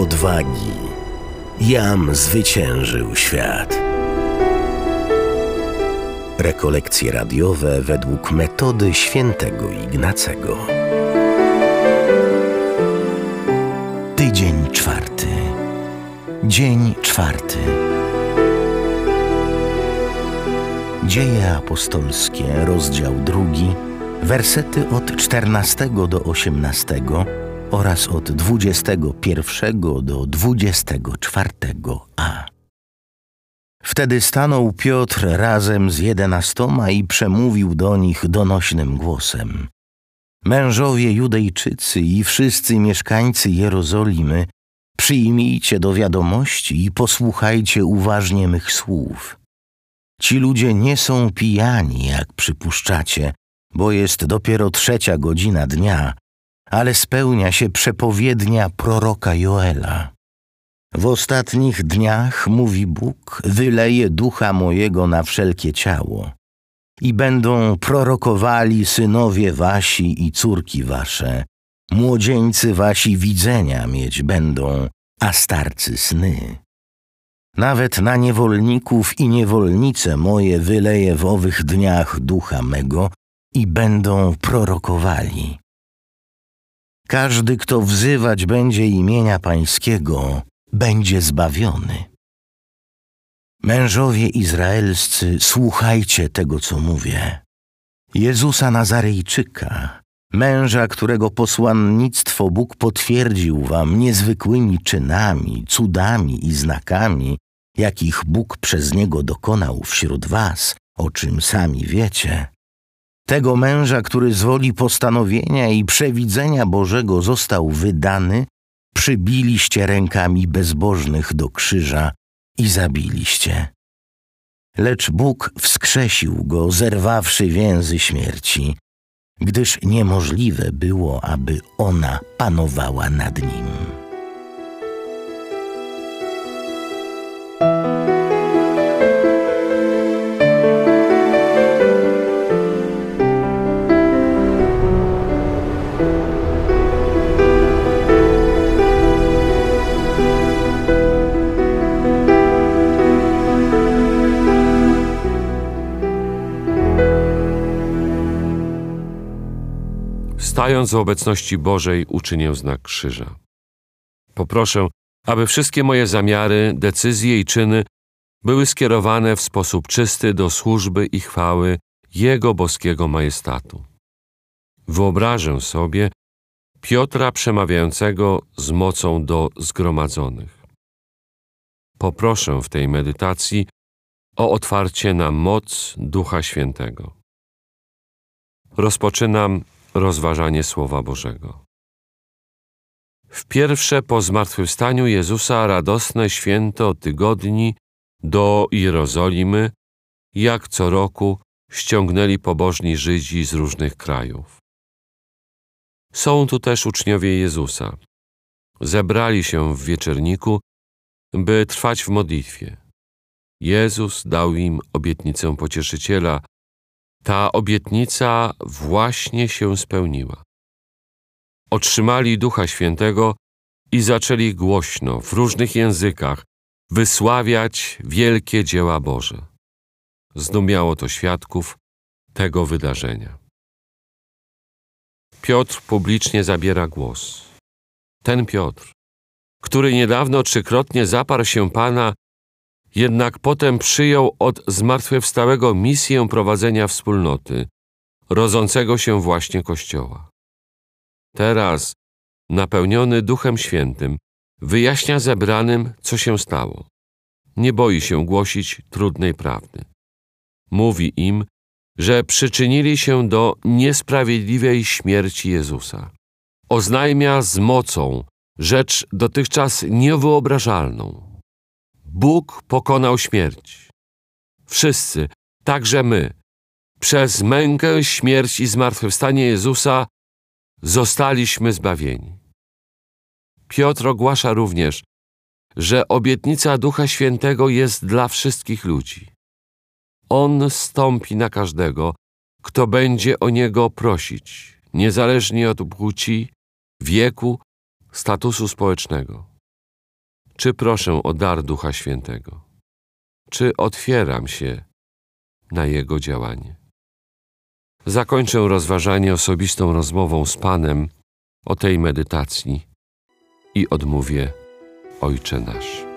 odwagi. Jam zwyciężył świat. Rekolekcje radiowe według metody świętego Ignacego. Tydzień czwarty. Dzień czwarty. Dzieje apostolskie, rozdział drugi, wersety od 14 do 18 oraz od 21 do 24a. Wtedy stanął Piotr razem z jedenastoma i przemówił do nich donośnym głosem. Mężowie Judejczycy i wszyscy mieszkańcy Jerozolimy, przyjmijcie do wiadomości i posłuchajcie uważnie mych słów. Ci ludzie nie są pijani, jak przypuszczacie, bo jest dopiero trzecia godzina dnia, ale spełnia się przepowiednia proroka Joela. W ostatnich dniach, mówi Bóg, wyleje ducha mojego na wszelkie ciało. I będą prorokowali synowie wasi i córki wasze, młodzieńcy wasi widzenia mieć będą, a starcy sny. Nawet na niewolników i niewolnice moje wyleje w owych dniach ducha mego i będą prorokowali. Każdy, kto wzywać będzie imienia Pańskiego, będzie zbawiony. Mężowie izraelscy, słuchajcie tego, co mówię. Jezusa Nazarejczyka, męża, którego posłannictwo Bóg potwierdził wam niezwykłymi czynami, cudami i znakami, jakich Bóg przez niego dokonał wśród was, o czym sami wiecie. Tego męża, który z woli postanowienia i przewidzenia Bożego został wydany, przybiliście rękami bezbożnych do krzyża i zabiliście. Lecz Bóg wskrzesił go, zerwawszy więzy śmierci, gdyż niemożliwe było, aby ona panowała nad nim. Stając w obecności Bożej, uczynię znak krzyża. Poproszę, aby wszystkie moje zamiary, decyzje i czyny były skierowane w sposób czysty do służby i chwały Jego boskiego majestatu. Wyobrażę sobie Piotra przemawiającego z mocą do zgromadzonych. Poproszę w tej medytacji o otwarcie na moc Ducha Świętego. Rozpoczynam rozważanie Słowa Bożego. W pierwsze po zmartwychwstaniu Jezusa radosne święto tygodni do Jerozolimy, jak co roku ściągnęli pobożni Żydzi z różnych krajów. Są tu też uczniowie Jezusa. Zebrali się w wieczerniku, by trwać w modlitwie. Jezus dał im obietnicę pocieszyciela, ta obietnica właśnie się spełniła. Otrzymali Ducha Świętego i zaczęli głośno, w różnych językach, wysławiać wielkie dzieła Boże. Zdumiało to świadków tego wydarzenia. Piotr publicznie zabiera głos. Ten Piotr, który niedawno trzykrotnie zaparł się Pana jednak potem przyjął od zmartwychwstałego misję prowadzenia wspólnoty, rodzącego się właśnie Kościoła. Teraz, napełniony Duchem Świętym, wyjaśnia zebranym, co się stało. Nie boi się głosić trudnej prawdy. Mówi im, że przyczynili się do niesprawiedliwej śmierci Jezusa. Oznajmia z mocą rzecz dotychczas niewyobrażalną Bóg pokonał śmierć. Wszyscy, także my, przez mękę, śmierć i zmartwychwstanie Jezusa zostaliśmy zbawieni. Piotr ogłasza również, że obietnica Ducha Świętego jest dla wszystkich ludzi. On stąpi na każdego, kto będzie o Niego prosić, niezależnie od płci, wieku, statusu społecznego. Czy proszę o dar Ducha Świętego? Czy otwieram się na Jego działanie? Zakończę rozważanie osobistą rozmową z Panem o tej medytacji i odmówię Ojcze nasz.